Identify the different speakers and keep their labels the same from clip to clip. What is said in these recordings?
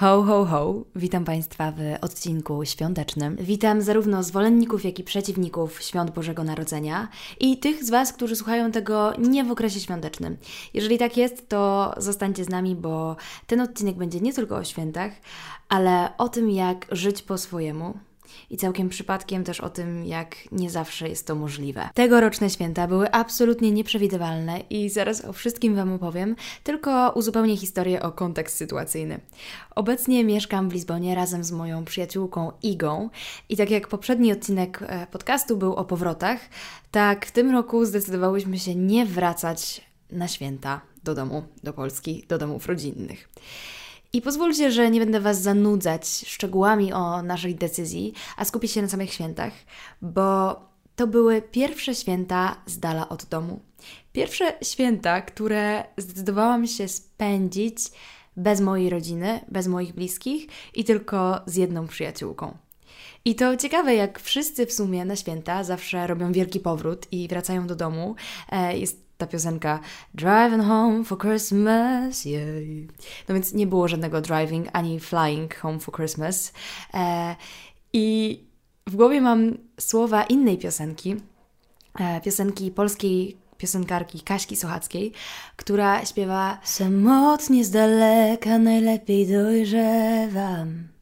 Speaker 1: Ho, ho, ho! Witam Państwa w odcinku świątecznym. Witam zarówno zwolenników, jak i przeciwników świąt Bożego Narodzenia i tych z Was, którzy słuchają tego nie w okresie świątecznym. Jeżeli tak jest, to zostańcie z nami, bo ten odcinek będzie nie tylko o świętach, ale o tym, jak żyć po swojemu, i całkiem przypadkiem też o tym, jak nie zawsze jest to możliwe. Tegoroczne święta były absolutnie nieprzewidywalne i zaraz o wszystkim Wam opowiem, tylko uzupełnię historię o kontekst sytuacyjny. Obecnie mieszkam w Lizbonie razem z moją przyjaciółką Igą i tak jak poprzedni odcinek e, podcastu był o powrotach, tak w tym roku zdecydowałyśmy się nie wracać na święta do domu, do Polski, do domów rodzinnych. I pozwólcie, że nie będę Was zanudzać szczegółami o naszej decyzji, a skupię się na samych świętach, bo to były pierwsze święta z dala od domu. Pierwsze święta, które zdecydowałam się spędzić bez mojej rodziny, bez moich bliskich i tylko z jedną przyjaciółką. I to ciekawe, jak wszyscy w sumie na święta zawsze robią wielki powrót i wracają do domu. E, jest ta piosenka Driving Home for Christmas, yeah. No więc nie było żadnego driving ani flying home for Christmas. E, I w głowie mam słowa innej piosenki, e, piosenki polskiej piosenkarki Kaśki Sochackiej, która śpiewa Samotnie z daleka najlepiej dojrzewam.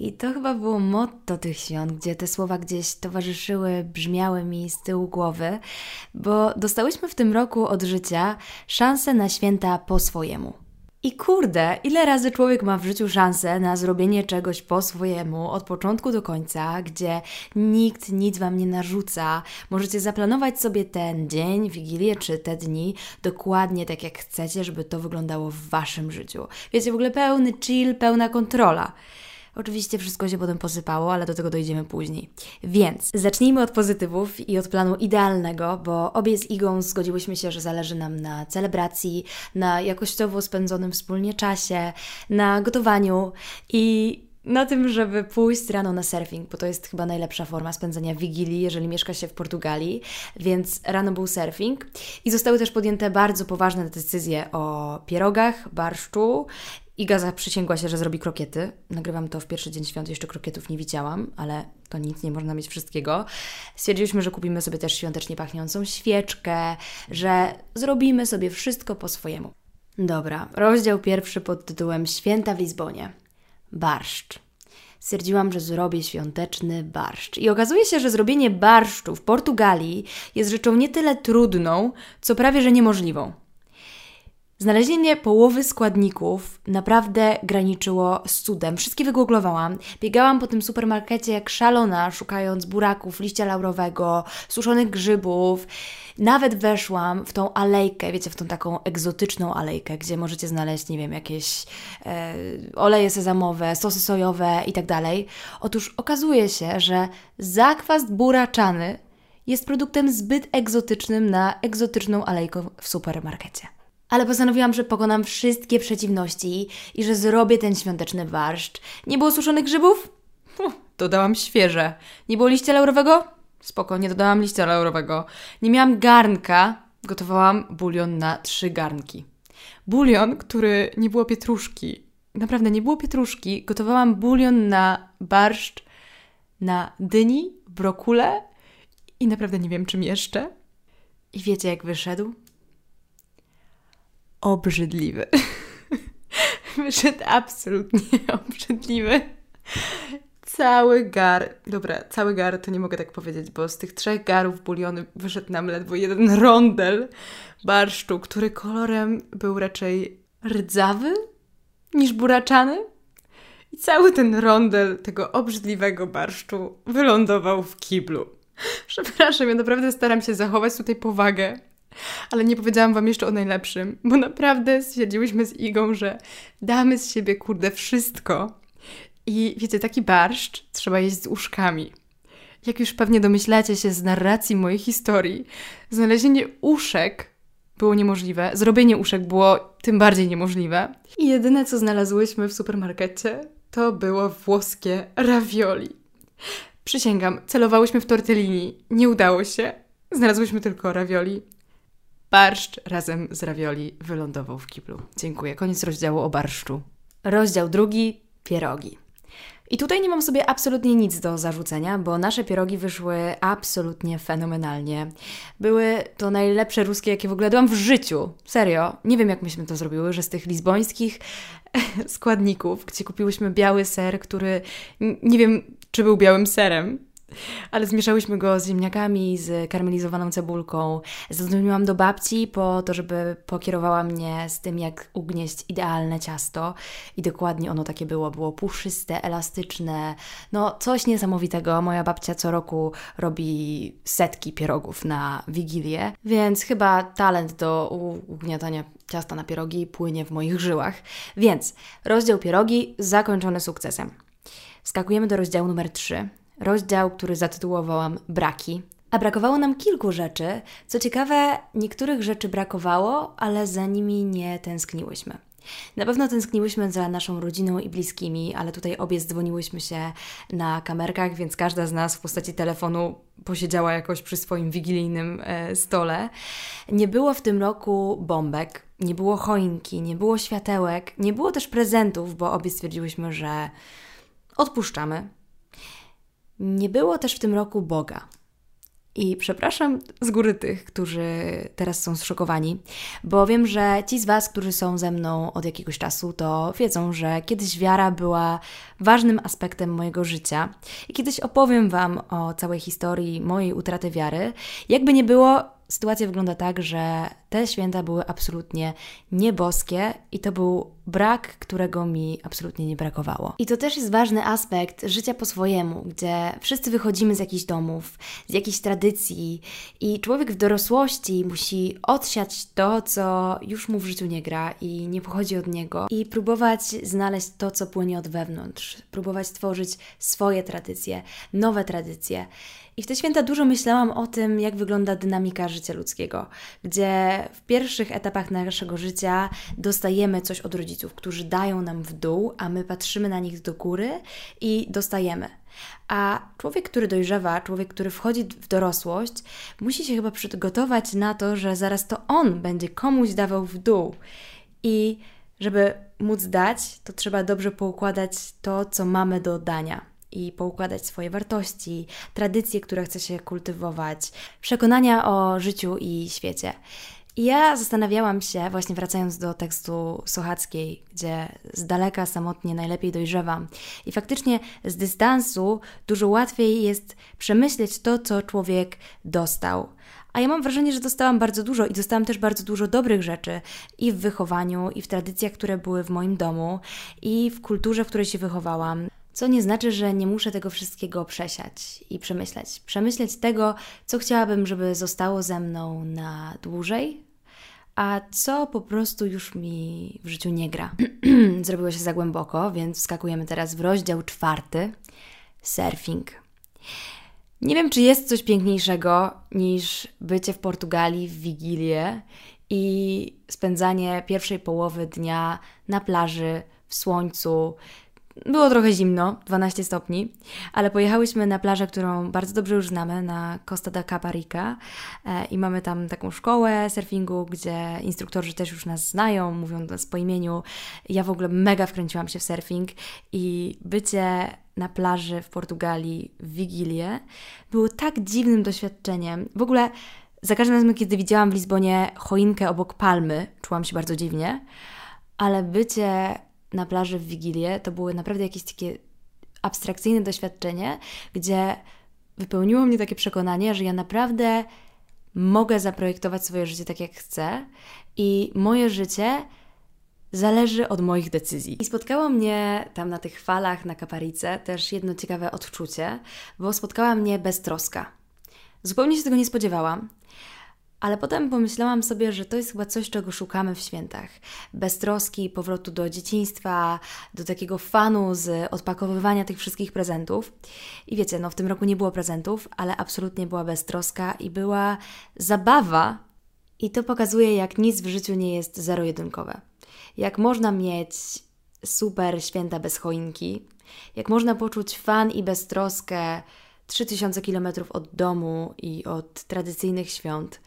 Speaker 1: I to chyba było motto tych świąt, gdzie te słowa gdzieś towarzyszyły, brzmiały mi z tyłu głowy, bo dostałyśmy w tym roku od życia szansę na święta po swojemu. I kurde, ile razy człowiek ma w życiu szansę na zrobienie czegoś po swojemu, od początku do końca, gdzie nikt nic wam nie narzuca. Możecie zaplanować sobie ten dzień, wigilię czy te dni dokładnie tak jak chcecie, żeby to wyglądało w waszym życiu. Wiecie, w ogóle pełny chill, pełna kontrola. Oczywiście wszystko się potem posypało, ale do tego dojdziemy później. Więc zacznijmy od pozytywów i od planu idealnego, bo obie z Igą zgodziłyśmy się, że zależy nam na celebracji, na jakościowo spędzonym wspólnie czasie, na gotowaniu i na tym, żeby pójść rano na surfing, bo to jest chyba najlepsza forma spędzenia wigilii, jeżeli mieszka się w Portugalii, więc rano był surfing i zostały też podjęte bardzo poważne decyzje o pierogach, barszczu Iga zaprzysięgła się, że zrobi krokiety. Nagrywam to w pierwszy dzień świąt, jeszcze krokietów nie widziałam, ale to nic, nie można mieć wszystkiego. Stwierdziliśmy, że kupimy sobie też świątecznie pachniącą świeczkę, że zrobimy sobie wszystko po swojemu. Dobra, rozdział pierwszy pod tytułem Święta w Lizbonie. Barszcz. Stwierdziłam, że zrobię świąteczny barszcz. I okazuje się, że zrobienie barszczu w Portugalii jest rzeczą nie tyle trudną, co prawie że niemożliwą. Znalezienie połowy składników naprawdę graniczyło z cudem. Wszystkie wygooglowałam. Biegałam po tym supermarkecie jak szalona, szukając buraków, liścia laurowego, suszonych grzybów. Nawet weszłam w tą alejkę, wiecie, w tą taką egzotyczną alejkę, gdzie możecie znaleźć, nie wiem, jakieś e, oleje sezamowe, sosy sojowe i tak dalej. Otóż okazuje się, że zakwast buraczany jest produktem zbyt egzotycznym na egzotyczną alejkę w supermarkecie ale postanowiłam, że pokonam wszystkie przeciwności i że zrobię ten świąteczny barszcz. Nie było suszonych grzybów? Uf, dodałam świeże. Nie było liścia laurowego? Spoko, nie dodałam liścia laurowego. Nie miałam garnka, gotowałam bulion na trzy garnki. Bulion, który nie było pietruszki. Naprawdę nie było pietruszki. Gotowałam bulion na barszcz, na dyni, brokule i naprawdę nie wiem czym jeszcze. I wiecie jak wyszedł? Obrzydliwy. Wyszedł absolutnie obrzydliwy. Cały gar, dobra, cały gar to nie mogę tak powiedzieć, bo z tych trzech garów buliony wyszedł nam ledwo jeden rondel barszczu, który kolorem był raczej rdzawy niż buraczany. I cały ten rondel tego obrzydliwego barszczu wylądował w kiblu. Przepraszam, ja naprawdę staram się zachować tutaj powagę ale nie powiedziałam Wam jeszcze o najlepszym, bo naprawdę stwierdziłyśmy z Igą, że damy z siebie, kurde, wszystko. I wiecie, taki barszcz trzeba jeść z uszkami. Jak już pewnie domyślacie się z narracji mojej historii, znalezienie uszek było niemożliwe, zrobienie uszek było tym bardziej niemożliwe. I jedyne, co znalazłyśmy w supermarkecie, to było włoskie ravioli. Przysięgam, celowałyśmy w tortellini, nie udało się. Znalazłyśmy tylko ravioli. Barszcz razem z ravioli wylądował w kiblu. Dziękuję. Koniec rozdziału o barszczu. Rozdział drugi pierogi. I tutaj nie mam sobie absolutnie nic do zarzucenia, bo nasze pierogi wyszły absolutnie fenomenalnie. Były to najlepsze ruskie, jakie w ogóle dałam w życiu. Serio. Nie wiem, jak myśmy to zrobiły, że z tych lizbońskich składników, gdzie kupiłyśmy biały ser, który nie wiem, czy był białym serem, ale zmieszałyśmy go z ziemniakami, z karmelizowaną cebulką. Zadzwoniłam do babci po to, żeby pokierowała mnie z tym, jak ugnieść idealne ciasto. I dokładnie ono takie było. Było puszyste, elastyczne. No, coś niesamowitego. Moja babcia co roku robi setki pierogów na Wigilię, więc chyba talent do ugniatania ciasta na pierogi płynie w moich żyłach. Więc rozdział pierogi zakończony sukcesem. Skakujemy do rozdziału numer 3 rozdział, który zatytułowałam Braki. A brakowało nam kilku rzeczy. Co ciekawe, niektórych rzeczy brakowało, ale za nimi nie tęskniłyśmy. Na pewno tęskniłyśmy za naszą rodziną i bliskimi, ale tutaj obie dzwoniłyśmy się na kamerkach, więc każda z nas w postaci telefonu posiedziała jakoś przy swoim wigilijnym e, stole. Nie było w tym roku bombek, nie było choinki, nie było światełek, nie było też prezentów, bo obie stwierdziłyśmy, że odpuszczamy, nie było też w tym roku Boga. I przepraszam z góry tych, którzy teraz są zszokowani, bo wiem, że ci z Was, którzy są ze mną od jakiegoś czasu, to wiedzą, że kiedyś wiara była ważnym aspektem mojego życia. I kiedyś opowiem Wam o całej historii mojej utraty wiary. Jakby nie było, sytuacja wygląda tak, że te święta były absolutnie nieboskie i to był brak, którego mi absolutnie nie brakowało. I to też jest ważny aspekt życia po swojemu, gdzie wszyscy wychodzimy z jakichś domów, z jakiejś tradycji i człowiek w dorosłości musi odsiać to, co już mu w życiu nie gra i nie pochodzi od niego i próbować znaleźć to, co płynie od wewnątrz, próbować stworzyć swoje tradycje, nowe tradycje. I w te święta dużo myślałam o tym, jak wygląda dynamika życia ludzkiego, gdzie w pierwszych etapach naszego życia dostajemy coś od rodziców, którzy dają nam w dół, a my patrzymy na nich do góry i dostajemy. A człowiek, który dojrzewa, człowiek, który wchodzi w dorosłość, musi się chyba przygotować na to, że zaraz to on będzie komuś dawał w dół. I żeby móc dać, to trzeba dobrze poukładać to, co mamy do dania i poukładać swoje wartości, tradycje, które chce się kultywować, przekonania o życiu i świecie. Ja zastanawiałam się, właśnie wracając do tekstu Sochackiej, gdzie z daleka samotnie najlepiej dojrzewam. I faktycznie z dystansu dużo łatwiej jest przemyśleć to, co człowiek dostał. A ja mam wrażenie, że dostałam bardzo dużo i dostałam też bardzo dużo dobrych rzeczy i w wychowaniu, i w tradycjach, które były w moim domu, i w kulturze, w której się wychowałam. Co nie znaczy, że nie muszę tego wszystkiego przesiać i przemyśleć. Przemyśleć tego, co chciałabym, żeby zostało ze mną na dłużej, a co po prostu już mi w życiu nie gra. Zrobiło się za głęboko, więc wskakujemy teraz w rozdział czwarty surfing. Nie wiem, czy jest coś piękniejszego niż bycie w Portugalii w Wigilię i spędzanie pierwszej połowy dnia na plaży, w słońcu, było trochę zimno, 12 stopni, ale pojechałyśmy na plażę, którą bardzo dobrze już znamy, na Costa da Caparica e, i mamy tam taką szkołę surfingu, gdzie instruktorzy też już nas znają, mówią nas po imieniu. Ja w ogóle mega wkręciłam się w surfing i bycie na plaży w Portugalii w Wigilię było tak dziwnym doświadczeniem. W ogóle za każdym razem, kiedy widziałam w Lizbonie choinkę obok palmy, czułam się bardzo dziwnie, ale bycie na plaży w Wigilię to były naprawdę jakieś takie abstrakcyjne doświadczenie, gdzie wypełniło mnie takie przekonanie, że ja naprawdę mogę zaprojektować swoje życie tak, jak chcę i moje życie zależy od moich decyzji. I spotkało mnie tam na tych falach na Kaparice też jedno ciekawe odczucie, bo spotkała mnie beztroska. Zupełnie się tego nie spodziewałam. Ale potem pomyślałam sobie, że to jest chyba coś, czego szukamy w świętach. Bez troski, powrotu do dzieciństwa, do takiego fanu z odpakowywania tych wszystkich prezentów. I wiecie, no w tym roku nie było prezentów, ale absolutnie była beztroska i była zabawa. I to pokazuje, jak nic w życiu nie jest zero-jedynkowe. Jak można mieć super święta bez choinki, jak można poczuć fan i beztroskę 3000 km od domu i od tradycyjnych świąt,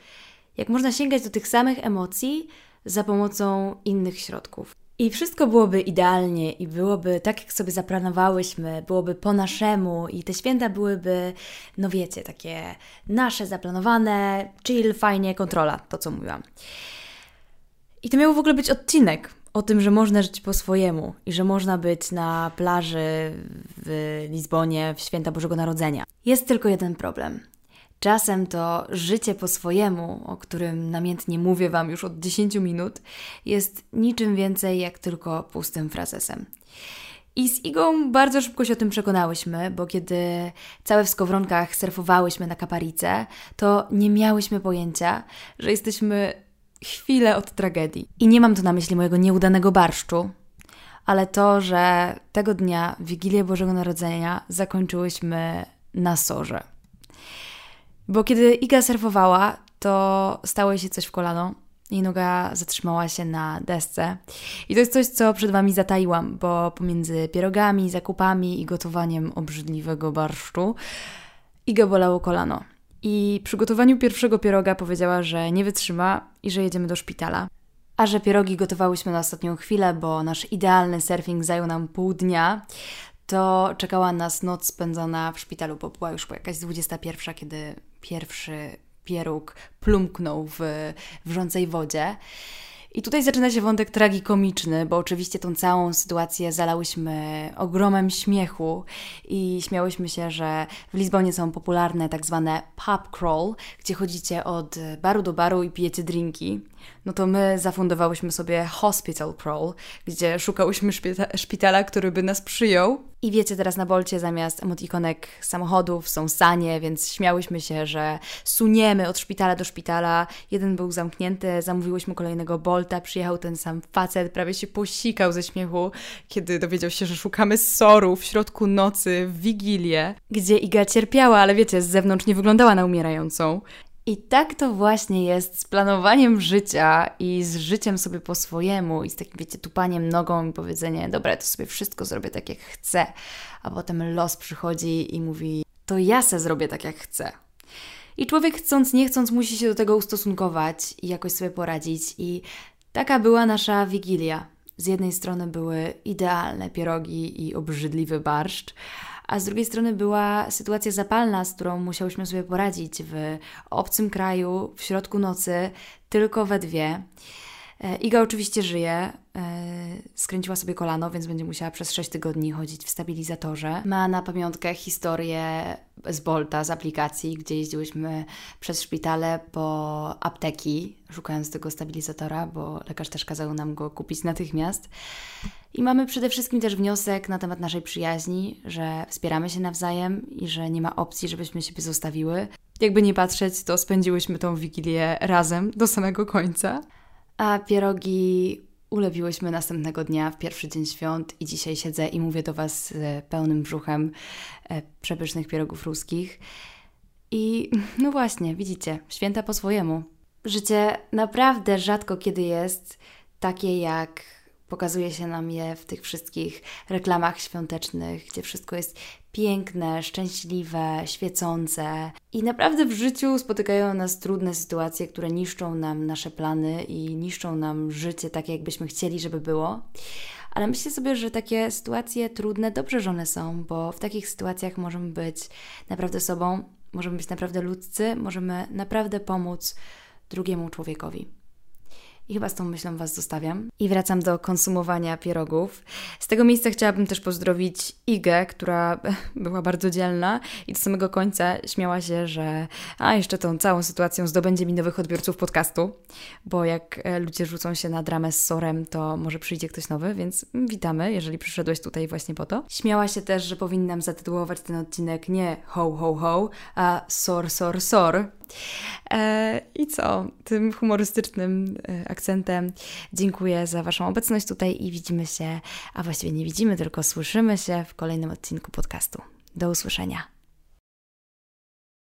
Speaker 1: jak można sięgać do tych samych emocji za pomocą innych środków. I wszystko byłoby idealnie i byłoby tak, jak sobie zaplanowałyśmy, byłoby po naszemu i te święta byłyby, no wiecie, takie nasze, zaplanowane, chill, fajnie, kontrola, to co mówiłam. I to miał w ogóle być odcinek o tym, że można żyć po swojemu i że można być na plaży w Lizbonie w święta Bożego Narodzenia. Jest tylko jeden problem. Czasem to życie po swojemu, o którym namiętnie mówię Wam już od 10 minut, jest niczym więcej jak tylko pustym frazesem. I z Igą bardzo szybko się o tym przekonałyśmy, bo kiedy całe w skowronkach surfowałyśmy na kaparice, to nie miałyśmy pojęcia, że jesteśmy chwilę od tragedii. I nie mam tu na myśli mojego nieudanego barszczu, ale to, że tego dnia, Wigilię Bożego Narodzenia, zakończyłyśmy na sorze. Bo kiedy Iga surfowała, to stało się coś w kolano. Jej noga zatrzymała się na desce. I to jest coś, co przed Wami zataiłam, bo pomiędzy pierogami, zakupami i gotowaniem obrzydliwego barszczu Iga bolało kolano. I przy gotowaniu pierwszego pieroga powiedziała, że nie wytrzyma i że jedziemy do szpitala. A że pierogi gotowałyśmy na ostatnią chwilę, bo nasz idealny surfing zajął nam pół dnia, to czekała nas noc spędzona w szpitalu, bo była już jakaś 21, kiedy pierwszy pieróg plumknął w wrzącej wodzie. I tutaj zaczyna się wątek tragikomiczny, bo oczywiście tą całą sytuację zalałyśmy ogromem śmiechu i śmiałyśmy się, że w Lizbonie są popularne tak zwane pub crawl, gdzie chodzicie od baru do baru i pijecie drinki no to my zafundowałyśmy sobie Hospital Crawl, gdzie szukałyśmy szpita szpitala, który by nas przyjął. I wiecie, teraz na Bolcie zamiast emotikonek samochodów są sanie, więc śmiałyśmy się, że suniemy od szpitala do szpitala. Jeden był zamknięty, zamówiłyśmy kolejnego Bolta, przyjechał ten sam facet, prawie się posikał ze śmiechu, kiedy dowiedział się, że szukamy soru w środku nocy, w Wigilię, gdzie Iga cierpiała, ale wiecie, z zewnątrz nie wyglądała na umierającą. I tak to właśnie jest z planowaniem życia i z życiem sobie po swojemu i z takim, wiecie, tupaniem nogą i powiedzenie, dobra, to sobie wszystko zrobię tak, jak chcę, a potem los przychodzi i mówi, to ja se zrobię tak, jak chcę. I człowiek chcąc, nie chcąc, musi się do tego ustosunkować i jakoś sobie poradzić. I taka była nasza wigilia. Z jednej strony były idealne pierogi i obrzydliwy barszcz, a z drugiej strony była sytuacja zapalna, z którą musiałyśmy sobie poradzić w obcym kraju, w środku nocy, tylko we dwie. E, Iga oczywiście żyje, e, skręciła sobie kolano, więc będzie musiała przez 6 tygodni chodzić w stabilizatorze. Ma na pamiątkę historię z Bolta, z aplikacji, gdzie jeździłyśmy przez szpitale po apteki, szukając tego stabilizatora, bo lekarz też kazał nam go kupić natychmiast. I mamy przede wszystkim też wniosek na temat naszej przyjaźni, że wspieramy się nawzajem i że nie ma opcji, żebyśmy siebie zostawiły. Jakby nie patrzeć, to spędziłyśmy tą wigilię razem do samego końca. A pierogi ulewiłyśmy następnego dnia, w pierwszy dzień świąt i dzisiaj siedzę i mówię do Was z pełnym brzuchem e, przepysznych pierogów ruskich. I no właśnie, widzicie, święta po swojemu. Życie naprawdę rzadko kiedy jest takie, jak Pokazuje się nam je w tych wszystkich reklamach świątecznych, gdzie wszystko jest piękne, szczęśliwe, świecące. I naprawdę w życiu spotykają nas trudne sytuacje, które niszczą nam nasze plany i niszczą nam życie tak, jakbyśmy chcieli, żeby było. Ale myślę sobie, że takie sytuacje trudne dobrze, że one są, bo w takich sytuacjach możemy być naprawdę sobą, możemy być naprawdę ludzcy, możemy naprawdę pomóc drugiemu człowiekowi. I chyba z tą myślą Was zostawiam. I wracam do konsumowania pierogów. Z tego miejsca chciałabym też pozdrowić Igę, która była bardzo dzielna i do samego końca śmiała się, że a jeszcze tą całą sytuacją zdobędzie mi nowych odbiorców podcastu, bo jak e, ludzie rzucą się na dramę z sorem, to może przyjdzie ktoś nowy, więc witamy, jeżeli przyszedłeś tutaj właśnie po to. Śmiała się też, że powinnam zatytułować ten odcinek nie ho ho ho, a sor sor sor, I co? Tym humorystycznym e, akcentem dziękuję za Waszą obecność tutaj i widzimy się, a właściwie nie widzimy, tylko słyszymy się w kolejnym odcinku podcastu. Do usłyszenia.